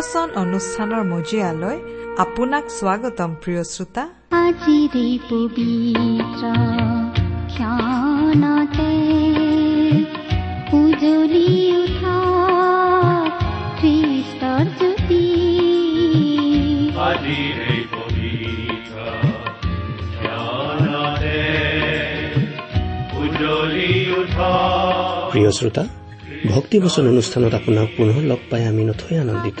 ভক্তিবচন অনুষ্ঠানৰ মজিয়ালৈ আপোনাক স্বাগতম প্ৰিয় শ্ৰোতা। আজিৰে পবিত্ৰ উজলি উঠা খ্ৰীষ্টৰ জ্যোতি। আজিৰে পবিত্ৰ জ্ঞানতে উজ্বলি উঠা প্ৰিয় শ্ৰোতা ভক্তিবচন অনুষ্ঠানত আপোনাক পুনৰ লগ পাই আমি নথৈ আনন্দিত।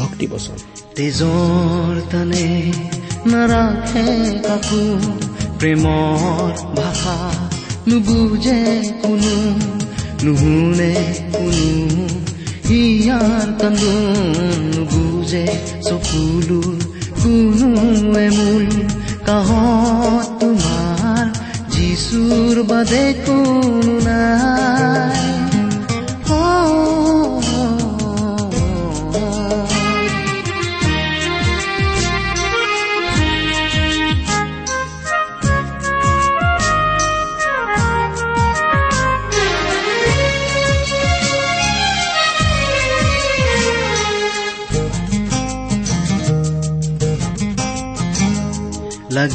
ভক্তিবচন তেজৰ তানে নাৰাখে কাকো প্ৰেমৰ ভাষা নুবুজে কোনো নুশুনে কোনো হিয়াৰ কান্দোন নুবুজে চকুলোৰ কোনো এমূল কাহত তোমাৰ যিচুৰ বাদে কোনো নাই।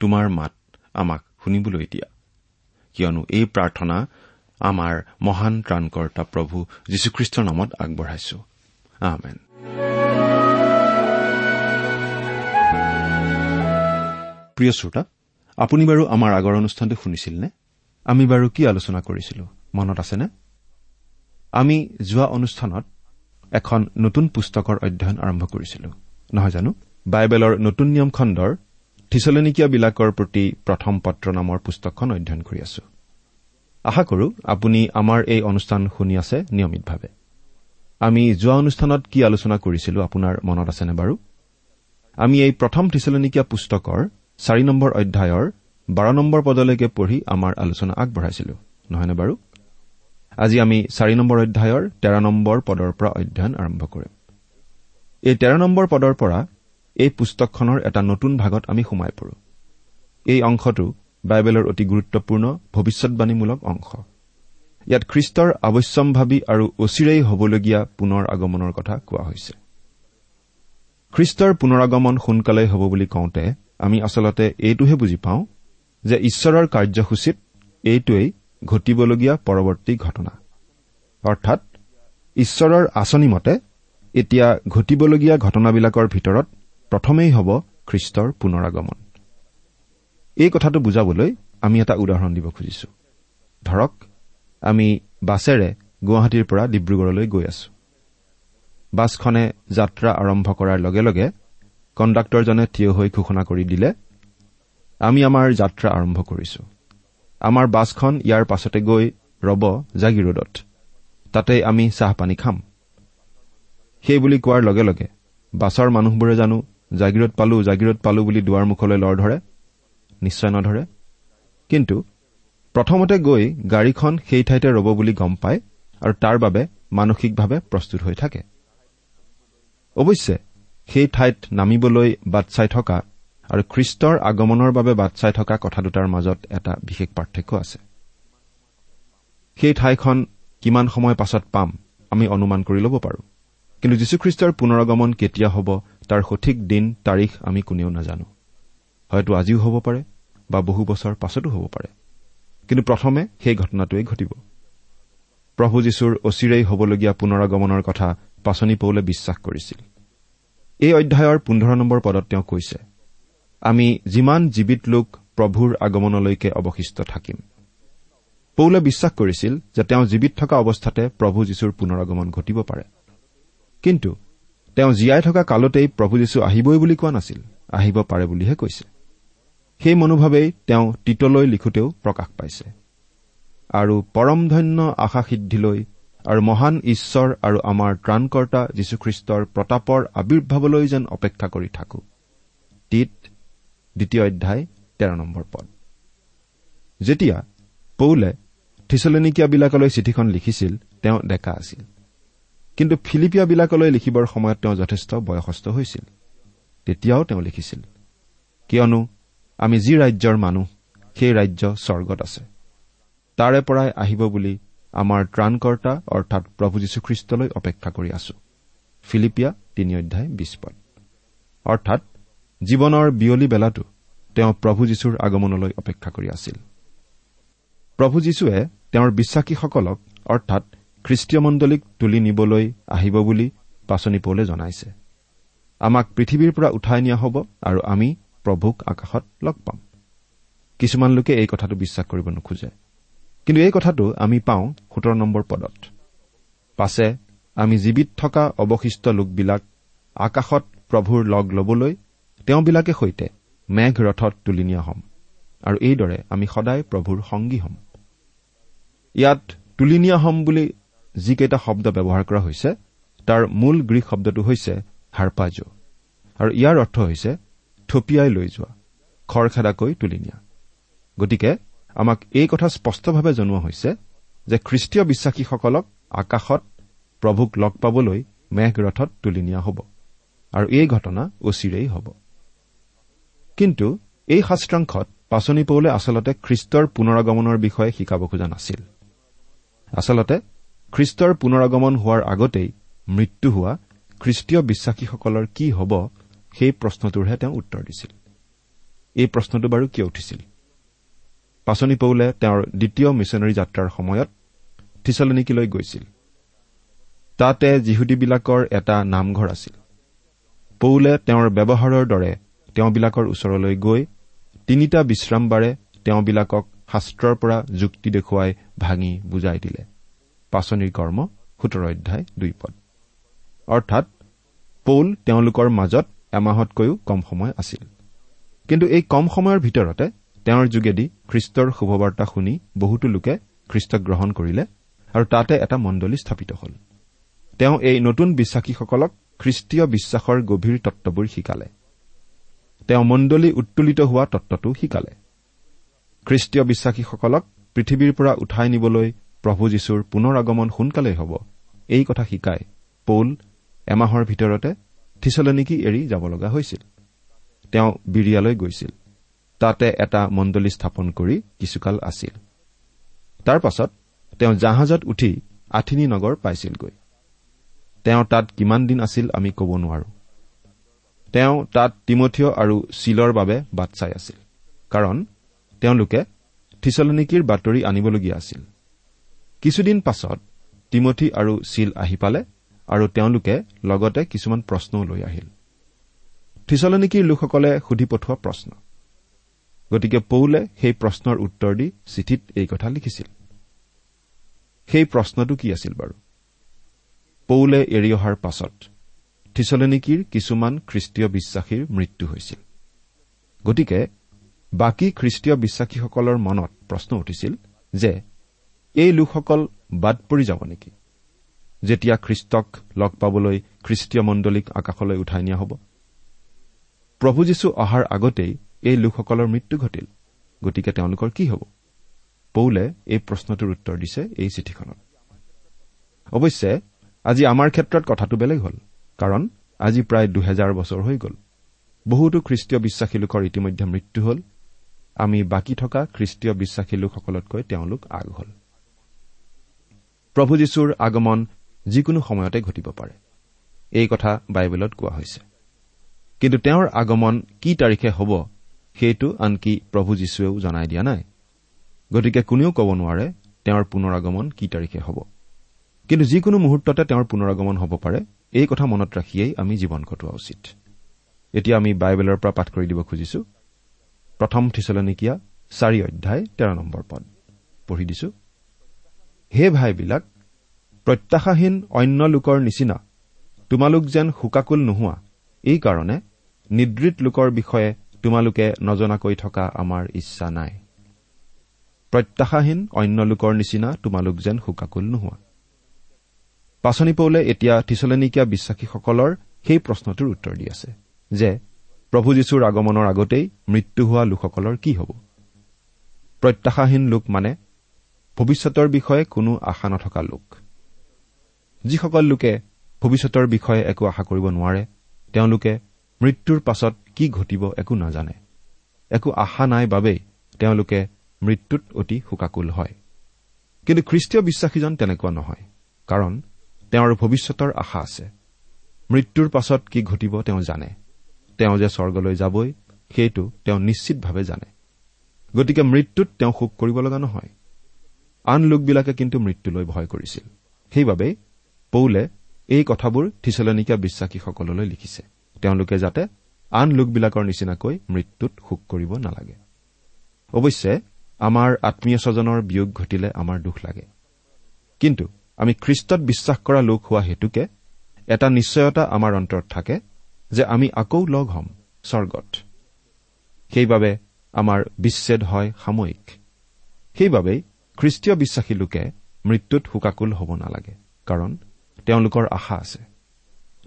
তোমাৰ মাত আমাক শুনিবলৈ দিয়া। কিয়নো এই প্ৰাৰ্থনা আমাৰ মহান ত্ৰাণকৰ্তা প্ৰভু যীশুখ্ৰীষ্টৰ নামত আগবঢ়াইছো। প্ৰিয় শ্ৰোতা আপুনি বাৰু আমাৰ আগৰ অনুষ্ঠানটো শুনিছিল নে আমি বাৰু কি আলোচনা কৰিছিলো? মনত আছেনে? আমি যোৱা অনুষ্ঠানত এখন নতুন পুস্তকৰ অধ্যয়ন আৰম্ভ কৰিছিলো। নহয় জানো? বাইবেলৰ নতুন নিয়ম খণ্ডৰ থিচলনিকীয়াবিলাকৰ প্ৰতি প্ৰথম পত্ৰ নামৰ পুস্তকখন অধ্যয়ন কৰি আছো। আশা কৰো আপুনি আমাৰ এই অনুষ্ঠান শুনি আছে নিয়মিতভাৱে। আমি যোৱা অনুষ্ঠানত কি আলোচনা কৰিছিলো আপোনাৰ মনত আছেনে বাৰু? আমি এই প্ৰথম থিচলনিকীয়া পুস্তকৰ চাৰি নম্বৰ অধ্যায়ৰ বাৰ নম্বৰ পদলৈকে পঢ়ি আমাৰ আলোচনা আগবঢ়াইছিলো নহয়নে বাৰু? আজি আমি চাৰি নম্বৰ অধ্যায়ৰ তেৰ নম্বৰ পদৰ পৰা অধ্যয়ন আৰম্ভ কৰিম। এই তেৰ নম্বৰ পদৰ পৰা এই পুস্তকখনৰ এটা নতুন ভাগত আমি সোমাই পৰো। এই অংশটো বাইবেলৰ অতি গুৰুত্বপূৰ্ণ ভৱিষ্যৎবাণীমূলক অংশ। ইয়াত খ্ৰীষ্টৰ আৱশ্যম্ভাৱী আৰু অচিৰেই হ'বলগীয়া পুনৰ আগমনৰ কথা কোৱা হৈছে। খ্ৰীষ্টৰ পুনৰাগমন সোনকালেই হ'ব বুলি কওঁতে আমি আচলতে এইটোহে বুজি পাওঁ যে ঈশ্বৰৰ কাৰ্যসূচীত এইটোৱেই ঘটিবলগীয়া পৰৱৰ্তী ঘটনা। অৰ্থাৎ ঈশ্বৰৰ আঁচনি মতে এতিয়া ঘটিবলগীয়া ঘটনাবিলাকৰ ভিতৰত প্ৰথমেই হ'ব খ্ৰীষ্টৰ পুনৰাগমন। এই কথাটো বুজাবলৈ আমি এটা উদাহৰণ দিব খুজিছো। ধৰক আমি বাছেৰে গুৱাহাটীৰ পৰা ডিব্ৰুগড়লৈ গৈ আছো। বাছখনে যাত্ৰা আৰম্ভ কৰাৰ লগে লগে কণ্ডাক্টৰজনে থিয় হৈ ঘোষণা কৰি দিলে আমি আমাৰ যাত্ৰা আৰম্ভ কৰিছো। আমাৰ বাছখন ইয়াৰ পাছতে গৈ ৰব জাগিৰোডত। তাতে আমি চাহপানী খাম। সেই বুলি কোৱাৰ লগে লগে বাছৰ মানুহবোৰে জানো জাগিৰোড পালো জাগিৰোড পালো বুলি দুৱাৰ মুখলৈ লৰ ধৰে নিশ্চয় নধৰে। কিন্তু প্ৰথমতে গৈ গাড়ীখন সেই ঠাইতে ৰব বুলি গম পায় আৰু তাৰ বাবে মানসিকভাৱে প্ৰস্তুত হৈ থাকে। অৱশ্যে সেই ঠাইত নামিবলৈ বাট চাই থকা আৰু খ্ৰীষ্টৰ আগমনৰ বাবে বাট চাই থকা কথা দুটাৰ মাজত এটা বিশেষ পাৰ্থক্য আছে। সেই ঠাইখন কিমান সময় পাছত পাম আমি অনুমান কৰি ল'ব পাৰোঁ। কিন্তু যীশুখ্ৰীষ্টৰ পুনৰগমন কেতিয়া হ'ব তাৰ সঠিক দিন তাৰিখ আমি কোনেও নাজানো। হয়তো আজিও হ'ব পাৰে বা বহু বছৰ পাছতো হ'ব পাৰে। কিন্তু প্ৰথমে সেই ঘটনাটোৱেই ঘটিব। প্ৰভু যীশুৰ অচিৰেই হ'বলগীয়া পুনৰগমনৰ কথা পাচনি পৌলে বিশ্বাস কৰিছিল। এই অধ্যায়ৰ পোন্ধৰ নম্বৰ পদত তেওঁ কৈছে আমি যিমান জীৱিত লোক প্ৰভুৰ আগমনলৈকে অৱশিষ্ট থাকিম। পৌলে বিশ্বাস কৰিছিল যে তেওঁ জীৱিত থকা অৱস্থাতে প্ৰভু যীশুৰ পুনৰগমন ঘটিব পাৰে। কিন্তু তেওঁ জীয়াই থকা কালতেই প্ৰভু যীশু আহিবই বুলি কোৱা নাছিল আহিব পাৰে বুলিহে কৈছে। সেই মনোভাৱেই তেওঁ তীতলৈ লিখোতেও প্ৰকাশ পাইছে। আৰু পৰমধন্য আশা সিদ্ধিলৈ আৰু মহান ঈশ্বৰ আৰু আমাৰ ত্ৰাণকৰ্তা যীশুখ্ৰীষ্টৰ প্ৰতাপৰ আৱিৰ্ভাৱলৈ যেন অপেক্ষা কৰি থাকো। তীত দ্বিতীয় অধ্যায় তেৰ নম্বৰ পদ। যেতিয়া পৌলে থিচলনিকিয়াবিলাকলৈ চিঠিখন লিখিছিল তেওঁ ডেকা আছিল। কিন্তু ফিলিপিয়াবিলাকলৈ লিখিবৰ সময়ত তেওঁ যথেষ্ট বয়সস্থ হৈছিল। তেতিয়াও তেওঁ লিখিছিল কিয়নো আমি যি ৰাজ্যৰ মানুহ সেই ৰাজ্য স্বৰ্গত আছে। তাৰে পৰাই আহিব বুলি আমাৰ ত্ৰাণকৰ্তা অৰ্থাৎ প্ৰভু যীশুখ্ৰীষ্টলৈ অপেক্ষা কৰি আছো। ফিলিপিয়া তিনি অধ্যায় বিশ পদ। অৰ্থাৎ জীৱনৰ বিয়লি বেলাটো তেওঁ প্ৰভু যীশুৰ আগমনলৈ অপেক্ষা কৰি আছিল। প্ৰভু যীশুৱে তেওঁৰ বিশ্বাসীসকলক অৰ্থাৎ খ্ৰীষ্টীয় মণ্ডলীক তুলি নিবলৈ আহিব বুলি পাচনি পৌলে জনাইছে। আমাক পৃথিৱীৰ পৰা উঠাই নিয়া হ'ব আৰু আমি প্ৰভুক আকাশত লগ পাম। কিছুমান লোকে এই কথাটো বিশ্বাস কৰিব নোখোজে। কিন্তু এই কথাটো আমি পাওঁ সোতৰ নম্বৰ পদত। পাছে আমি জীৱিত থকা অৱশিষ্ট লোকবিলাক আকাশত প্ৰভুৰ লগ ল'বলৈ তেওঁবিলাকে সৈতে মেঘ ৰথত তুলি নিয়া হ'ম আৰু এইদৰে আমি সদায় প্ৰভুৰ সংগী হ'ম। ইয়াত তুলি নিয়া হ'ম বুলি যিকেইটা শব্দ ব্যৱহাৰ কৰা হৈছে তাৰ মূল গ্ৰীক শব্দটো হৈছে হাৰপাজো। আৰু ইয়াৰ অৰ্থ হৈছে থপিয়াই লৈ যোৱা খৰখেদাকৈ তুলি নিয়া। গতিকে আমাক এই কথা স্পষ্টভাৱে জনোৱা হৈছে যে খ্ৰীষ্টীয় বিশ্বাসীসকলক আকাশত প্ৰভুক লগ পাবলৈ মেঘ ৰথত তুলি নিয়া হ'ব আৰু এই ঘটনা অচিৰেই হ'ব। কিন্তু এই শাস্ত্ৰাংশত পাচনি পৌলে আচলতে খ্ৰীষ্টৰ পুনৰগমনৰ বিষয়ে শিকাব খোজা নাছিল। আচলতে খ্ৰীষ্টৰ পুনৰগমন হোৱাৰ আগতেই মৃত্যু হোৱা খ্ৰীষ্টীয় বিশ্বাসীসকলৰ কি হ'ব সেই প্ৰশ্নটোৰহে তেওঁ উত্তৰ দিছিল। এই প্ৰশ্নটো বাৰু কিয় উঠিছিল? পাচনি পৌলে তেওঁৰ দ্বিতীয় মিছনেৰী যাত্ৰাৰ সময়ত থিচলনিকিলৈ গৈছিল। তাতে যিহুদীবিলাকৰ এটা নামঘৰ আছিল। পৌলে তেওঁৰ ব্যৱহাৰৰ দৰে তেওঁবিলাকৰ ওচৰলৈ গৈ তিনিটা বিশ্ৰামবাৰে তেওঁবিলাকক শাস্ত্ৰৰ পৰা যুক্তি দেখুৱাই ভাঙি বুজাই দিলে। পাচনিৰ কৰ্ম সোতৰ অধ্যায় দুই পদ। অৰ্থাৎ পৌল তেওঁলোকৰ মাজত এমাহতকৈও কম সময় আছিল। কিন্তু এই কম সময়ৰ ভিতৰতে তেওঁৰ যোগেদি খ্ৰীষ্টৰ শুভবাৰ্তা শুনি বহুতো লোকে খ্ৰীষ্টক গ্ৰহণ কৰিলে আৰু তাতে এটা মণ্ডলী স্থাপিত হ'ল। তেওঁ এই নতুন বিশ্বাসীসকলক খ্ৰীষ্টীয় বিশ্বাসৰ গভীৰ তত্ববোৰ শিকালে। তেওঁ মণ্ডলী উত্তোলিত হোৱা তত্বটো শিকালে। খ্ৰীষ্টীয় বিশ্বাসীসকলক পৃথিৱীৰ পৰা উঠাই নিবলৈ প্ৰভু যীশুৰ পুনৰ আগমন সোনকালেই হ'ব। এই কথা শিকাই পৌল এমাহৰ ভিতৰতে থিচলনিকি এৰি যাব লগা হৈছিল। তেওঁ বিৰিয়ালৈ গৈছিল। তাতে এটা মণ্ডলী স্থাপন কৰি কিছুকাল আছিল। তাৰ পাছত তেওঁ জাহাজত উঠি আঠিনী নগৰ পাইছিলগৈ। তেওঁ তাত কিমান দিন আছিল আমি ক'ব নোৱাৰো। তেওঁ তাত তিমঠিয় আৰু চিলৰ বাবে বাট চাই আছিল। কাৰণ তেওঁলোকে থিচলনিকিৰ বাতৰি আনিবলগীয়া আছিল। কিছুদিন পাছত তিমঠি আৰু চিল আহি পালে আৰু তেওঁলোকে লগতে কিছুমান প্ৰশ্নও লৈ আহিল। থিচলনিকিৰ লোকসকলে সুধি পঠোৱা প্ৰশ্ন। গতিকে পৌলে সেই প্ৰশ্নৰ উত্তৰ দি চিঠিত এই কথা লিখিছিল। সেই প্ৰশ্নটো কি আছিল বাৰু? পৌলে এৰি অহাৰ পাছত থিচলনিকিৰ কিছুমান খ্ৰীষ্টীয় বিশ্বাসীৰ মৃত্যু হৈছিল। গতিকে বাকী খ্ৰীষ্টীয় বিশ্বাসীসকলৰ মনত প্ৰশ্ন উঠিছিল যে এই লোকসকল বাদ পৰি যাব নেকি? যেতিয়া খ্ৰীষ্টক লগ পাবলৈ খ্ৰীষ্টীয় মণ্ডলীক আকাশলৈ উঠাই নিয়া হ'ব? প্ৰভু যীশু অহাৰ আগতেই এই লোকসকলৰ মৃত্যু ঘটিল। গতিকে তেওঁলোকৰ কি হ'ব? পৌলে এই প্ৰশ্নটোৰ উত্তৰ দিছে এই চিঠিখনত। অৱশ্যে আজি আমাৰ ক্ষেত্ৰত কথাটো বেলেগ হ'ল কাৰণ আজি প্ৰায় দুহেজাৰ বছৰ হৈ গ'ল। বহুতো খ্ৰীষ্টীয় বিশ্বাসী লোকৰ ইতিমধ্যে মৃত্যু হ'ল। আমি বাকী থকা খ্ৰীষ্টীয় বিশ্বাসী লোকসকলতকৈ তেওঁলোক আগ হ'ল। প্ৰভু যীশুৰ আগমন যিকোনো সময়তে ঘটিব পাৰে। এই কথা বাইবেলত কোৱা হৈছে। কিন্তু তেওঁৰ আগমন কি তাৰিখে হ'ব সেইটো আনকি প্ৰভু যীশুৱেও জনাই দিয়া নাই। গতিকে কোনেও ক'ব নোৱাৰে তেওঁৰ পুনৰ আগমন কি তাৰিখে হ'ব। কিন্তু যিকোনো মুহূৰ্ততে তেওঁৰ পুনৰ আগমন হ'ব পাৰে এই কথা মনত ৰাখিয়েই আমি জীৱন কটোৱা উচিত। এতিয়া আমি বাইবেলৰ পৰা পাঠ কৰি দিব খুজিছো। প্ৰথম থিচলনিকীয়া চাৰি অধ্যায় তেৰ নম্বৰ পদ। পঢ়ি দিছো। হে ভাইবিলাক প্ৰত্যাশাহীন অন্য লোকৰ নিচিনা তোমালোক যেন শোকাকুল নোহোৱা এই কাৰণে নিদ্ৰিত লোকৰ বিষয়ে তোমালোকে নজনাকৈ থকা আমাৰ ইচ্ছা নাই। প্ৰত্যাশাহীন অন্য লোকৰ নিচিনা তোমালোক যেন শোকাকুল নোহোৱা। পাচনি পৌলে এতিয়া থিচলেনিকীয়া বিশ্বাসীসকলৰ সেই প্ৰশ্নটোৰ উত্তৰ দি আছে যে প্ৰভু যীশুৰ আগমনৰ আগতেই মৃত্যু হোৱা লোকসকলৰ কি হ'ব? প্ৰত্যাশাহীন লোক মানে ভৱিষ্যতৰ বিষয়ে কোনো আশা নথকা লোক। যিসকল লোকে ভৱিষ্যতৰ বিষয়ে একো আশা কৰিব নোৱাৰে তেওঁলোকে মৃত্যুৰ পাছত কি ঘটিব একো নাজানে। একো আশা নাই বাবেই তেওঁলোকে মৃত্যুত অতি শোকাকুল হয়। কিন্তু খ্ৰীষ্টীয় বিশ্বাসীজন তেনেকুৱা নহয় কাৰণ তেওঁৰ ভৱিষ্যতৰ আশা আছে। মৃত্যুৰ পাছত কি ঘটিব তেওঁ জানে। তেওঁ যে স্বৰ্গলৈ যাবই সেইটো তেওঁ নিশ্চিতভাৱে জানে। গতিকে মৃত্যুত তেওঁ শোক কৰিব লগা নহয়। আন লোকবিলাকে কিন্তু মৃত্যুলৈ ভয় কৰিছিল। সেইবাবেই পৌলে এই কথাবোৰ থিচলনিকীয়া বিশ্বাসীসকললৈ লিখিছে। তেওঁলোকে যাতে আন লোকবিলাকৰ নিচিনাকৈ মৃত্যুত শোক কৰিব নালাগে। অৱশ্যে আমাৰ আত্মীয় স্বজনৰ বিয়োগ ঘটিলে আমাৰ দুখ লাগে। কিন্তু আমি খ্ৰীষ্টত বিশ্বাস কৰা লোক হোৱা হেতুকে এটা নিশ্চয়তা আমাৰ অন্তৰত থাকে যে আমি আকৌ লগ হ'ম স্বৰ্গত। সেইবাবে আমাৰ বিচ্ছেদ হয় সাময়িক। সেইবাবেই খ্ৰীষ্টীয় বিশ্বাসী লোকে মৃত্যুত শোকাকুল হ'ব নালাগে কাৰণ তেওঁলোকৰ আশা আছে।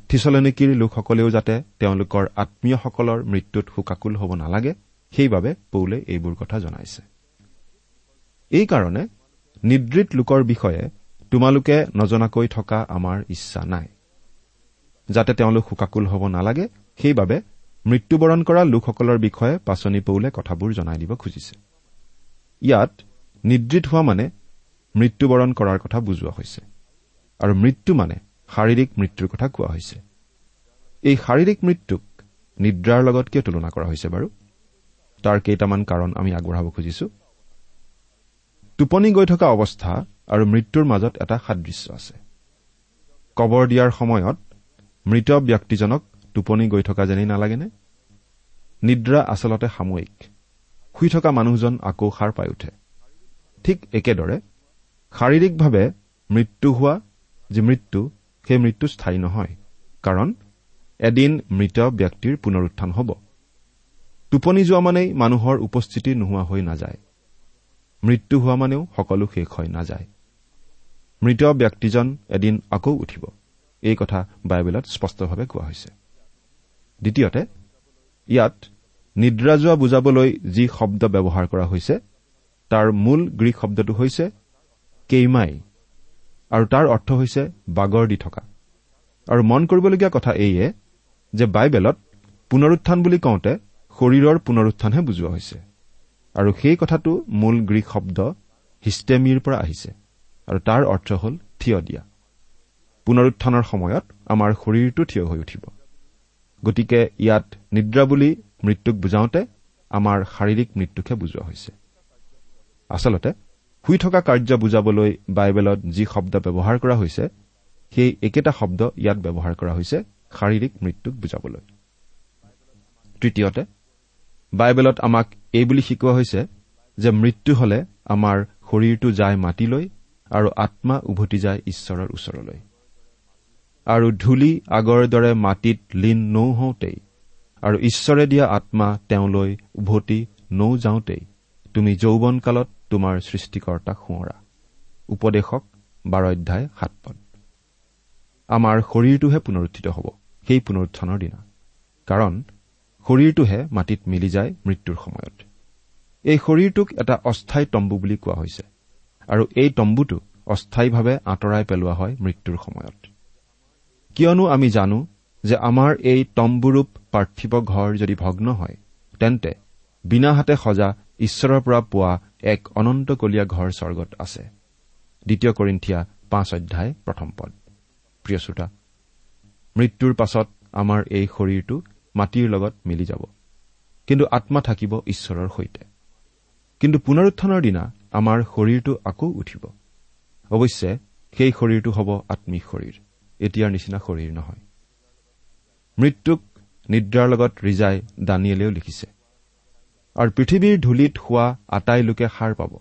থিচলনিকিৰ লোকসকলেও যাতে তেওঁলোকৰ আত্মীয়সকলৰ মৃত্যুত শোকাকুল হ'ব নালাগে সেইবাবে পৌলে এইবোৰ কথা জনাইছে। এইকাৰণে নিদ্ৰিত লোকৰ বিষয়ে তোমালোকে নজনাকৈ থকা আমাৰ ইচ্ছা নাই। যাতে তেওঁলোক শোকাকুল হ'ব নালাগে সেইবাবে মৃত্যুবৰণ কৰা লোকসকলৰ বিষয়ে পাচনি পৌলে কথাবোৰ জনাই দিব খুজিছে। ইয়াত নিদ্ৰিত হোৱা মানে মৃত্যুবৰণ কৰাৰ কথা বুজোৱা হৈছে। আৰু মৃত্যু মানে শাৰীৰিক মৃত্যুৰ কথা কোৱা হৈছে। এই শাৰীৰিক মৃত্যুক নিদ্ৰাৰ লগত কিয় তুলনা কৰা হৈছে বাৰু? তাৰ কেইটামান কাৰণ আমি আগবঢ়াব খুজিছো। টোপনি গৈ থকা অৱস্থা আৰু মৃত্যুৰ মাজত এটা সাদৃশ্য আছে। কবৰ দিয়াৰ সময়ত মৃত ব্যক্তিজনক টোপনি গৈ থকা যেনেই নালাগেনে? নিদ্ৰা আচলতে সাময়িক। শুই থকা মানুহজন আকৌ সাৰ পাই উঠে। ঠিক একেদৰে শাৰীৰিকভাৱে মৃত্যু হোৱা যি মৃত্যু সেই মৃত্যু স্থায়ী নহয়। কাৰণ এদিন মৃত ব্যক্তিৰ পুনৰুত্থান হ'ব। টোপনি যোৱা মানেই মানুহৰ উপস্থিতি নোহোৱা হৈ নাযায়। মৃত্যু হোৱা মানেও সকলো শেষ হৈ নাযায়। মৃত ব্যক্তিজন এদিন আকৌ উঠিব। এই কথা বাইবেলত স্পষ্টভাৱে কোৱা হৈছে। দ্বিতীয়তে ইয়াত নিদ্ৰা যোৱা বুজাবলৈ যি শব্দ ব্যৱহাৰ কৰা হৈছে তাৰ মূল গ্ৰীক শব্দটো হৈছে কেইমাই আৰু তাৰ অৰ্থ হৈছে বাগৰ দি থকা। আৰু মন কৰিবলগীয়া কথা এইয়ে যে বাইবেলত পুনৰুত্থান বুলি কওঁতে শৰীৰৰ পুনৰুত্থানহে বুজোৱা হৈছে। আৰু সেই কথাটো মূল গ্ৰীক শব্দ হিষ্টেমিৰ পৰা আহিছে। আৰু তাৰ অৰ্থ হ'ল থিয় দিয়া। পুনৰুত্থানৰ সময়ত আমাৰ শৰীৰটো থিয় হৈ উঠিব। গতিকে ইয়াত নিদ্ৰা বুলি মৃত্যুক বুজাওঁতে আমাৰ শাৰীৰিক মৃত্যুকহে বুজোৱা হৈছে। আচলতে শুই থকা কাৰ্য বুজাবলৈ বাইবেলত যি শব্দ ব্যৱহাৰ কৰা হৈছে সেই একেটা শব্দ ইয়াত ব্যৱহাৰ কৰা হৈছে শাৰীৰিক মৃত্যুক বুজাবলৈ। তৃতীয়তে বাইবেলত আমাক এই বুলি শিকোৱা হৈছে যে মৃত্যু হলে আমাৰ শৰীৰটো যায় মাটিলৈ আৰু আত্মা উভতি যায় ঈশ্বৰৰ ওচৰলৈ। আৰু ধূলি আগৰ দৰে মাটিত লীন নৌ হওঁতেই আৰু ঈশ্বৰে দিয়া আত্মা তেওঁলৈ উভতি নৌ যাওঁতেই তুমি যৌৱনকালত তোমাৰ সৃষ্টিকৰ্তাক সোঁৱৰা। উপদেশক বাৰ অধ্যায় সাত পদ। আমাৰ শৰীৰটোহে পুনৰুত্থিত হ'ব সেই পুনৰুত্থানৰ দিনা। কাৰণ শৰীৰটোহে মাটিত মিলি যায় মৃত্যুৰ সময়ত। এই শৰীৰটোক এটা অস্থায়ী তম্বু বুলি কোৱা হৈছে আৰু এই তম্বুটো অস্থায়ীভাৱে আঁতৰাই পেলোৱা হয় মৃত্যুৰ সময়ত। কিয়নো আমি জানো যে আমাৰ এই তম্বুৰূপ পাৰ্থিৱ ঘৰ যদি ভগ্ন হয় তেন্তে বিনা হাতে সজা ঈশ্বৰৰ পৰা পোৱা এক অনন্তকলীয়া ঘৰ স্বৰ্গত আছে। দ্বিতীয় কৰিন্ঠিয়া পাঁচ অধ্যায় প্ৰথম পদ। প্ৰিয় শ্ৰোতা মৃত্যুৰ পাছত আমাৰ এই শৰীৰটো মাটিৰ লগত মিলি যাব। কিন্তু আত্মা থাকিব ঈশ্বৰৰ সৈতে। কিন্তু পুনৰুত্থানৰ দিনা আমাৰ শৰীৰটো আকৌ উঠিব। অৱশ্যে সেই শৰীৰটো হ'ব আম্মিক শৰীৰ। এতিয়াৰ নিচিনা শৰীৰ নহয়। মৃত্যুক নিদ্ৰাৰ লগত ৰিজাই দানিয়েলেও লিখিছে। আৰু পৃথিৱীৰ ধূলিত শোৱা আটাই লোকে সাৰ পাব।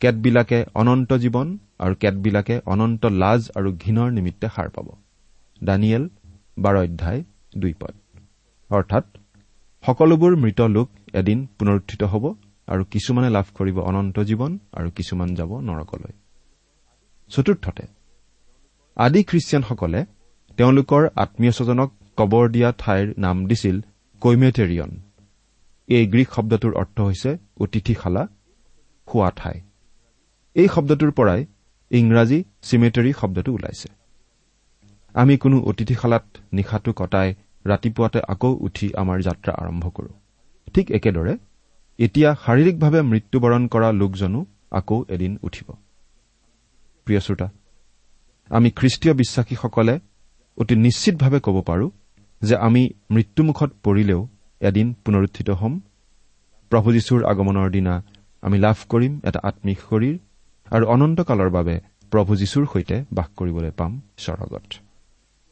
কেতবিলাকে অনন্ত জীৱন আৰু কেতবিলাকে অনন্ত লাজ আৰু ঘীনৰ নিমিত্তে সাৰ পাব। দানিয়েল বাৰ অধ্যায় দুই পদ। অৰ্থাৎ সকলোবোৰ মৃত লোক এদিন পুনৰুত্থিত হ'ব আৰু কিছুমানে লাভ কৰিব অনন্ত জীৱন আৰু কিছুমান যাব নৰকলৈ। চতুৰ্থতে আদি খ্ৰীষ্টিয়ানসকলে তেওঁলোকৰ আত্মীয় স্বজনক কবৰ দিয়া ঠাইৰ নাম দিছিল কৈমেটেৰিয়ন এই গ্ৰীক শব্দটোৰ অৰ্থ হৈছে অতিথিশালা শোৱা ঠাই। এই শব্দটোৰ পৰাই ইংৰাজী চিমেটেৰী শব্দটো ওলাইছে। আমি কোনো অতিথিশালাত নিশাটো কটাই ৰাতিপুৱাতে আকৌ উঠি আমাৰ যাত্ৰা আৰম্ভ কৰো। ঠিক একেদৰে এতিয়া শাৰীৰিকভাৱে মৃত্যুবৰণ কৰা লোকজনো আকৌ এদিন উঠিব। প্ৰিয় শ্ৰোতা আমি খ্ৰীষ্টীয় বিশ্বাসীসকলে অতি নিশ্চিতভাৱে ক'ব পাৰো যে আমি মৃত্যুমুখত পৰিলেও এদিন পুনৰুত্থিত হ'ম। প্ৰভু যীশুৰ আগমনৰ দিনা আমি লাভ কৰিম এটা আম্মিক শৰীৰ আৰু অনন্তকালৰ বাবে প্ৰভু যীশুৰ সৈতে বাস কৰিবলৈ পাম স্বৰ্গত।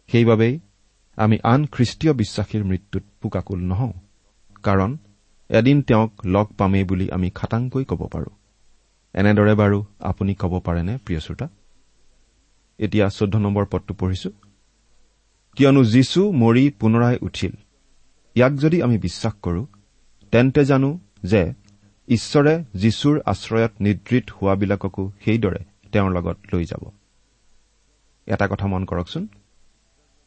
সেইবাবেই আমি আন খ্ৰীষ্টীয় বিশ্বাসীৰ মৃত্যুত পোকাকুল নহওঁ কাৰণ এদিন তেওঁক লগ পামেই বুলি আমি খাটাংকৈ ক'ব পাৰো। এনেদৰে বাৰু আপুনি ক'ব পাৰেনে প্ৰিয় শ্ৰোতা? এতিয়া চৈধ্য নম্বৰ পদটো পঢ়িছো। কিয়নো যীশু মৰি পুনৰাই উঠিল ইয়াক যদি আমি বিশ্বাস কৰো তেন্তে জানো যে ঈশ্বৰে যীশুৰ আশ্ৰয়ত নিদ্ৰিত হোৱাবিলাককো সেইদৰে তেওঁৰ লগত লৈ যাব। এটা কথা মন কৰকচোন।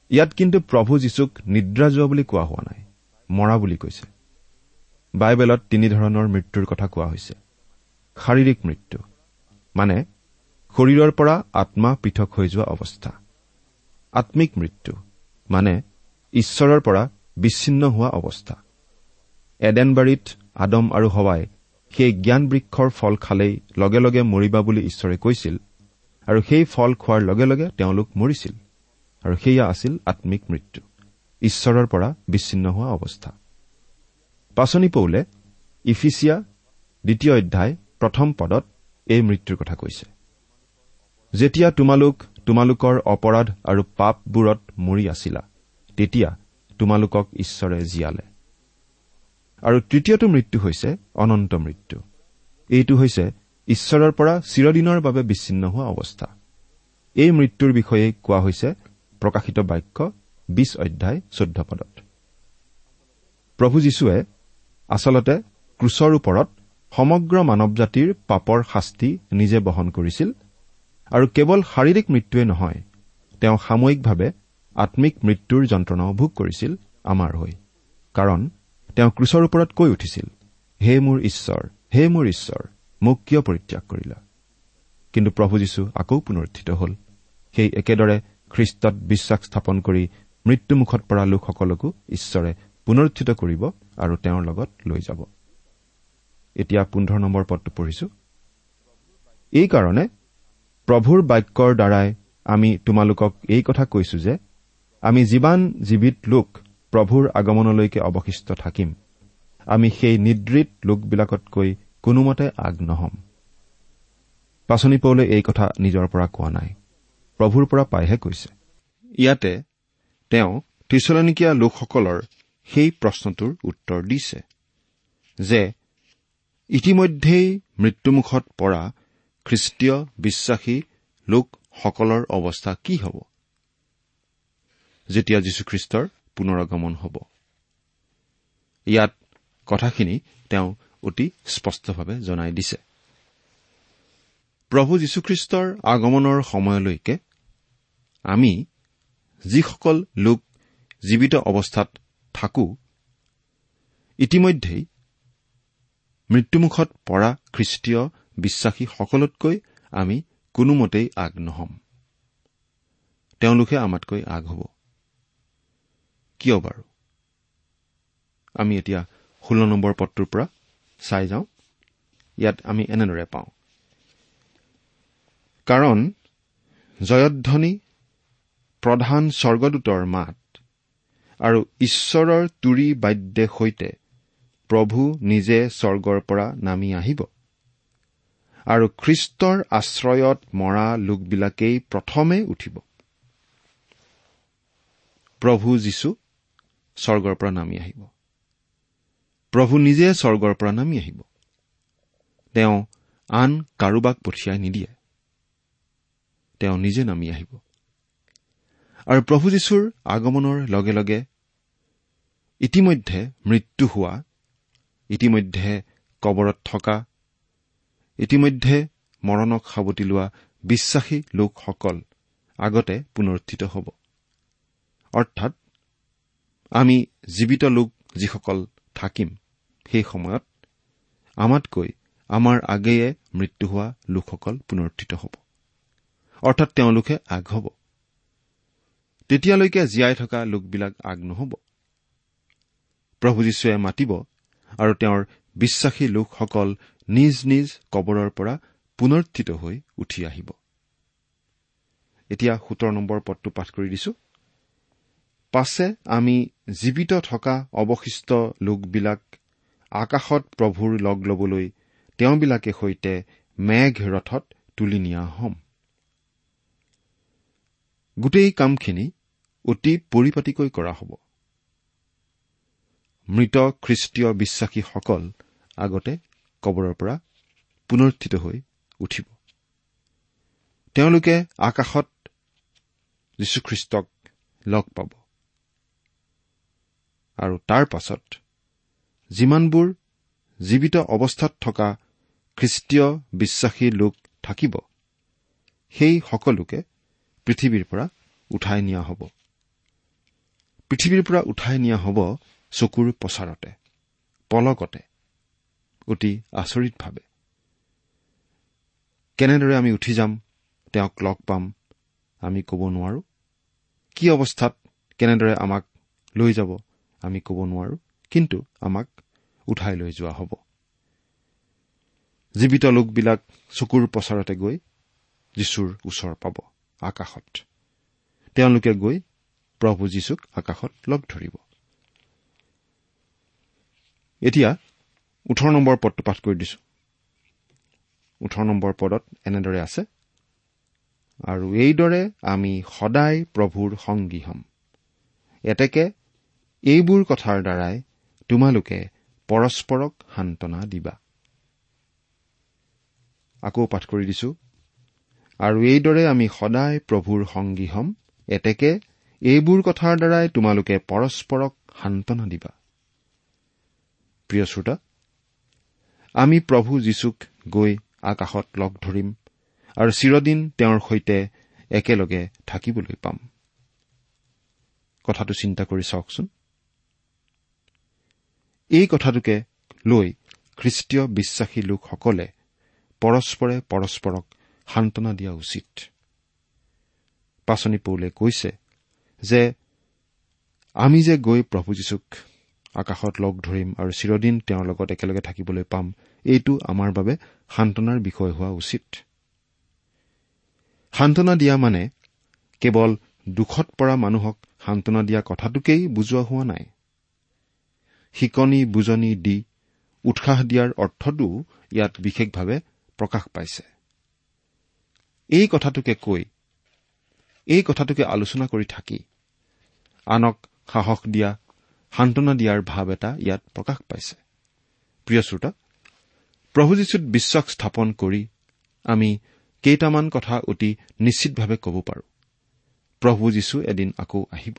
ইয়াত কিন্তু প্ৰভু যীশুক নিদ্ৰা যোৱা বুলি কোৱা হোৱা নাই মৰা বুলি কৈছে। বাইবেলত তিনিধৰণৰ মৃত্যুৰ কথা কোৱা হৈছে। শাৰীৰিক মৃত্যু মানে শৰীৰৰ পৰা আত্মা পৃথক হৈ যোৱা অৱস্থা। আম্মিক মৃত্যু মানে ঈশ্বৰৰ পৰা বিচ্ছিন্ন হোৱা অৱস্থা। এডেনবাৰীত আদম আৰু হৱাই সেই জ্ঞান বৃক্ষৰ ফল খালেই লগে লগে মৰিবা বুলি ঈশ্বৰে কৈছিল আৰু সেই ফল খোৱাৰ লগে লগে তেওঁলোক মৰিছিল আৰু সেয়া আছিল আম্মিক মৃত্যু ঈশ্বৰৰ পৰা বিচ্ছিন্ন হোৱা অৱস্থা। পাচনি পৌলে ইফিচিয়া দ্বিতীয় অধ্যায় প্ৰথম পদত এই মৃত্যুৰ কথা কৈছে। যেতিয়া তোমালোক তোমালোকৰ অপৰাধ আৰু পাপবোৰত মৰি আছিলা তেতিয়া তোমালোকক ঈশ্বৰে জীয়ালে। আৰু তৃতীয়টো মৃত্যু হৈছে অনন্ত মৃত্যু। এইটো হৈছে ঈশ্বৰৰ পৰা চিৰদিনৰ বাবে বিচ্ছিন্ন হোৱা অৱস্থা। এই মৃত্যুৰ বিষয়ে কোৱা হৈছে প্ৰকাশিত বাক্য বিশ অধ্যায় চৈধ্য পদত। প্ৰভু যীশুৱে আচলতে ক্ৰুচৰ ওপৰত সমগ্ৰ মানৱ জাতিৰ পাপৰ শাস্তি নিজে বহন কৰিছিল আৰু কেৱল শাৰীৰিক মৃত্যুৱে নহয় তেওঁ সাময়িকভাৱে আম্মিক মৃত্যুৰ যন্ত্ৰণাও ভোগ কৰিছিল আমাৰ হৈ। কাৰণ তেওঁ ক্ৰুচৰ ওপৰত কৈ উঠিছিল হে মোৰ ঈশ্বৰ হে মোৰ ঈশ্বৰ মোক কিয় পৰিত্যাগ কৰিলা? কিন্তু প্ৰভু যীশু আকৌ পুনৰুত্থিত হ'ল। সেই একেদৰে খ্ৰীষ্টত বিশ্বাস স্থাপন কৰি মৃত্যুমুখত পৰা লোকসকলকো ঈশ্বৰে পুনৰুত্থিত কৰিব আৰু তেওঁৰ লগত লৈ যাব। এতিয়া পোন্ধৰ নম্বৰ পদটো পঢ়িছো। এইকাৰণে প্ৰভুৰ বাক্যৰ দ্বাৰাই আমি তোমালোকক এই কথা কৈছো যে আমি যিমান জীৱিত লোক প্ৰভুৰ আগমনলৈকে অৱশিষ্ট থাকিম আমি সেই নিদ্ৰিত লোকবিলাকতকৈ কোনোমতে আগ নহম। পাচনি পৌলে এই কথা নিজৰ পৰা কোৱা নাই। প্ৰভুৰ পৰা পাইহে কৈছে। ইয়াতে তেওঁ ত্ৰিচলনিকীয়া লোকসকলৰ সেই প্ৰশ্নটোৰ উত্তৰ দিছে যে ইতিমধ্যেই মৃত্যুমুখত পৰা খ্ৰীষ্টীয় বিশ্বাসী লোকসকলৰ অৱস্থা কি হ'ব? যেতিয়া যীশুখ্ৰীষ্টৰ পুনৰগমন হ'ব। ইয়াত কথাখিনি তেওঁ অতি স্পষ্টভাৱে জনাই দিছে। প্ৰভু যীশুখ্ৰীষ্টৰ আগমনৰ সময়লৈকে আমি যিসকল লোক জীৱিত অৱস্থাত থাকো ইতিমধ্যেই মৃত্যুমুখত পৰা খ্ৰীষ্টীয় বিশ্বাসীসকলতকৈ আমি কোনোমতেই আগ নহম। তেওঁলোকে আমাতকৈ আগ হ'ব। কিয় বাৰু? আমি এতিয়া ষোল্ল নম্বৰ পদটোৰ পৰা চাই যাওঁ। ইয়াত আমি এনেদৰে পাওঁ। কাৰণ জয়ধ্বনি প্ৰধান স্বৰ্গদূতৰ মাত আৰু ঈশ্বৰৰ তুৰি বাদ্যে সৈতে প্ৰভু নিজে স্বৰ্গৰ পৰা নামি আহিব। আৰু খ্ৰীষ্টৰ আশ্ৰয়ত মৰা লোকবিলাকেই প্ৰথমে উঠিব। প্ৰভু যীশু স্বৰ্গৰ পৰা নামি আহিব। প্ৰভু নিজে স্বৰ্গৰ পৰা নামি আহিব। তেওঁ আন কাৰোবাক পঠিয়াই নিদিয়ে। তেওঁ নিজে নামি আহিব। আৰু প্ৰভু যীশুৰ আগমনৰ লগে লগে ইতিমধ্যে মৃত্যু হোৱা ইতিমধ্যে কবৰত থকা ইতিমধ্যে মৰণক সাৱটি লোৱা বিশ্বাসী লোকসকল আগতে পুনৰুত্থিত হ'ব। অৰ্থাৎ আমি জীৱিত লোক যিসকল থাকিম সেই সময়ত আমাতকৈ আমাৰ আগেয়ে মৃত্যু হোৱা লোকসকল পুনৰুত্থিত হ'ব। অৰ্থাৎ তেওঁলোকে আগ হ'ব। তেতিয়ালৈকে জীয়াই থকা লোকবিলাক আগ নহ'ব। প্ৰভু যীশুৱে মাতিব আৰু তেওঁৰ বিশ্বাসী লোকসকল নিজ নিজ কবৰৰ পৰা পুনৰ্থিত হৈ উঠি আহিব। এতিয়া সোতৰ নম্বৰ পদটো পাঠ কৰি দিছো। পাছে আমি জীৱিত থকা অৱশিষ্ট লোকবিলাক আকাশত প্ৰভুৰ লগ ল'বলৈ তেওঁবিলাকে সৈতে মেঘ ৰথত তুলি নিয়া হ'ম। গোটেই কামখিনি অতি পৰিপাটিকৈ কৰা হ'ব। মৃত খ্ৰীষ্টীয় বিশ্বাসীসকল আগতে কবৰৰ পৰা পুনৰ্থিত হৈ উঠিব। তেওঁলোকে আকাশত যীশুখ্ৰীষ্টক লগ পাব। আৰু তাৰ পাছত যিমানবোৰ জীৱিত অৱস্থাত থকা খ্ৰীষ্টীয় বিশ্বাসী লোক থাকিব সেই সকলোকে পৃথিৱীৰ পৰা উঠাই নিয়া হ'ব। পৃথিৱীৰ পৰা উঠাই নিয়া হ'ব চকুৰ প্ৰচাৰতে পলকতে অতি আচৰিতভাৱে। কেনেদৰে আমি উঠি যাম তেওঁক লগ পাম আমি ক'ব নোৱাৰো। কি অৱস্থাত কেনেদৰে আমাক লৈ যাব আমি ক'ব নোৱাৰো কিন্তু আমাক উঠাই লৈ যোৱা হ'ব। জীৱিত লোকবিলাক চকুৰ প্ৰচাৰতে গৈ যীশুৰ ওচৰ পাব আকাশত। তেওঁলোকে গৈ প্ৰভু যীশুক আকাশত লগ ধৰিব। এতিয়া ওঠৰ নম্বৰ পদটো পাঠ কৰি দিছো। ওঠৰ নম্বৰ পদত এনেদৰে আছে আৰু এইদৰে আমি সদায় প্ৰভুৰ সংগী হ'ম। এতেকে এইবোৰ কথাৰ দ্বাৰাই তোমালোকে পৰস্পৰক সান্তনা দিবা। আকৌ পাঠ কৰি দিছো। আৰু এইদৰে আমি সদায় প্ৰভুৰ সংগী হ'ম এতেকে এইবোৰ কথাৰ দ্বাৰাই তোমালোকে পৰস্পৰক সান্তনা দিবা। প্ৰিয় শ্ৰোতা আমি প্ৰভু যীশুক গৈ আকাশত লগ ধৰিম আৰু চিৰদিন তেওঁৰ সৈতে একেলগে থাকিবলৈ পাম। কথাটো চিন্তা কৰি চাওকচোন। এই কথাটোকে লৈ খ্ৰীষ্টীয় বিশ্বাসী লোকসকলে পৰস্পৰে পৰস্পৰক সান্তনা দিয়া উচিত। পাচনি পৌলে কৈছে যে আমি যে গৈ প্ৰভু যীশুক আকাশত লগ ধৰিম আৰু চিৰদিন তেওঁৰ লগত একেলগে থাকিবলৈ পাম এইটো আমাৰ বাবে সান্তনাৰ বিষয় হোৱা উচিত। সান্তনা দিয়া মানে কেৱল দুখত পৰা মানুহক সান্তনা দিয়া কথাটোকেই বুজোৱা হোৱা নাই। শিকনি বুজনি দি উৎসাহ দিয়াৰ অৰ্থটো ইয়াত বিশেষভাৱে প্ৰকাশ পাইছে। এই কথাটোকে কৈ এই কথাটোকে আলোচনা কৰি থাকি আনক সাহস দিয়া সান্তনা দিয়াৰ ভাৱ এটা ইয়াত প্ৰকাশ পাইছে। প্ৰিয় শ্ৰোতা প্ৰভু যীশুত বিশ্বাস স্থাপন কৰি আমি কেইটামান কথা অতি নিশ্চিতভাৱে ক'ব পাৰোঁ। প্ৰভু যীশু এদিন আকৌ আহিব।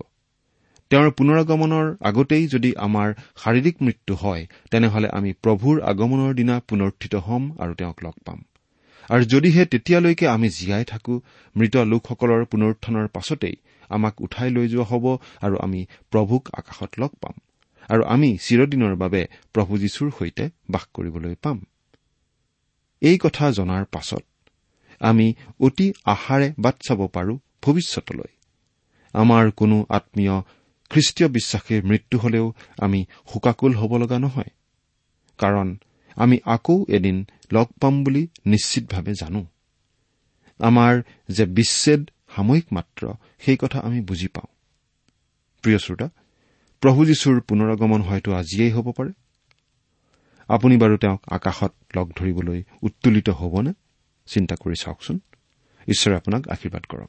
তেওঁৰ পুনৰগমনৰ আগতেই যদি আমাৰ শাৰীৰিক মৃত্যু হয় তেনেহলে আমি প্ৰভুৰ আগমনৰ দিনা পুনৰ্থিত হ'ম আৰু তেওঁক লগ পাম। আৰু যদিহে তেতিয়ালৈকে আমি জীয়াই থাকো মৃত লোকসকলৰ পুনৰুত্থানৰ পাছতেই আমাক উঠাই লৈ যোৱা হ'ব আৰু আমি প্ৰভুক আকাশত লগ পাম। আৰু আমি চিৰদিনৰ বাবে প্ৰভু যীশুৰ সৈতে বাস কৰিবলৈ পাম। এই কথা জনাৰ পাছত আমি অতি আশাৰে বাট চাব পাৰো ভৱিষ্যতলৈ। আমাৰ কোনো আত্মীয় খ্ৰীষ্টীয় বিশ্বাসীৰ মৃত্যু হলেও আমি শোকাকুল হ'ব লগা নহয়। কাৰণ আমি আকৌ এদিন লগ পাম বুলি নিশ্চিতভাৱে জানো। আমাৰ যে বিচ্ছেদ সাময়িক মাত্ৰ সেই কথা আমি বুজি পাওঁ। প্ৰিয় শ্ৰোতা প্ৰভু যীশুৰ পুনৰগমন হয়তো আজিয়েই হ'ব পাৰে। আপুনি বাৰু তেওঁক আকাশত লগ ধৰিবলৈ উত্তোলিত হ'বনে? চিন্তা কৰি চাওকচোন। ঈশ্বৰে আপোনাক আশীৰ্বাদ কৰক।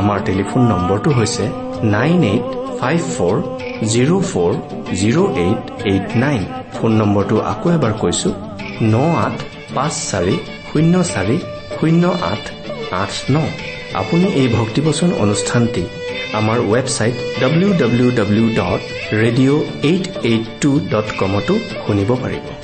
আমাৰ টেলিফোন নম্বৰটো হৈছে nine eight five four zero' four zero' eight eight nine. Phone নম্বৰটো আকৌ এবাৰ কৈছো ন আঠ পাঁচ চাৰি শূন্য চাৰি শূন্য আঠ আঠ ন। আপুনি এই ভক্তিবচন অনুষ্ঠানটি আমাৰ website W W W dot radio' eight eight two dot কমতো শুনিব পাৰিব।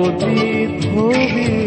অতীত ভবিষ্যৎ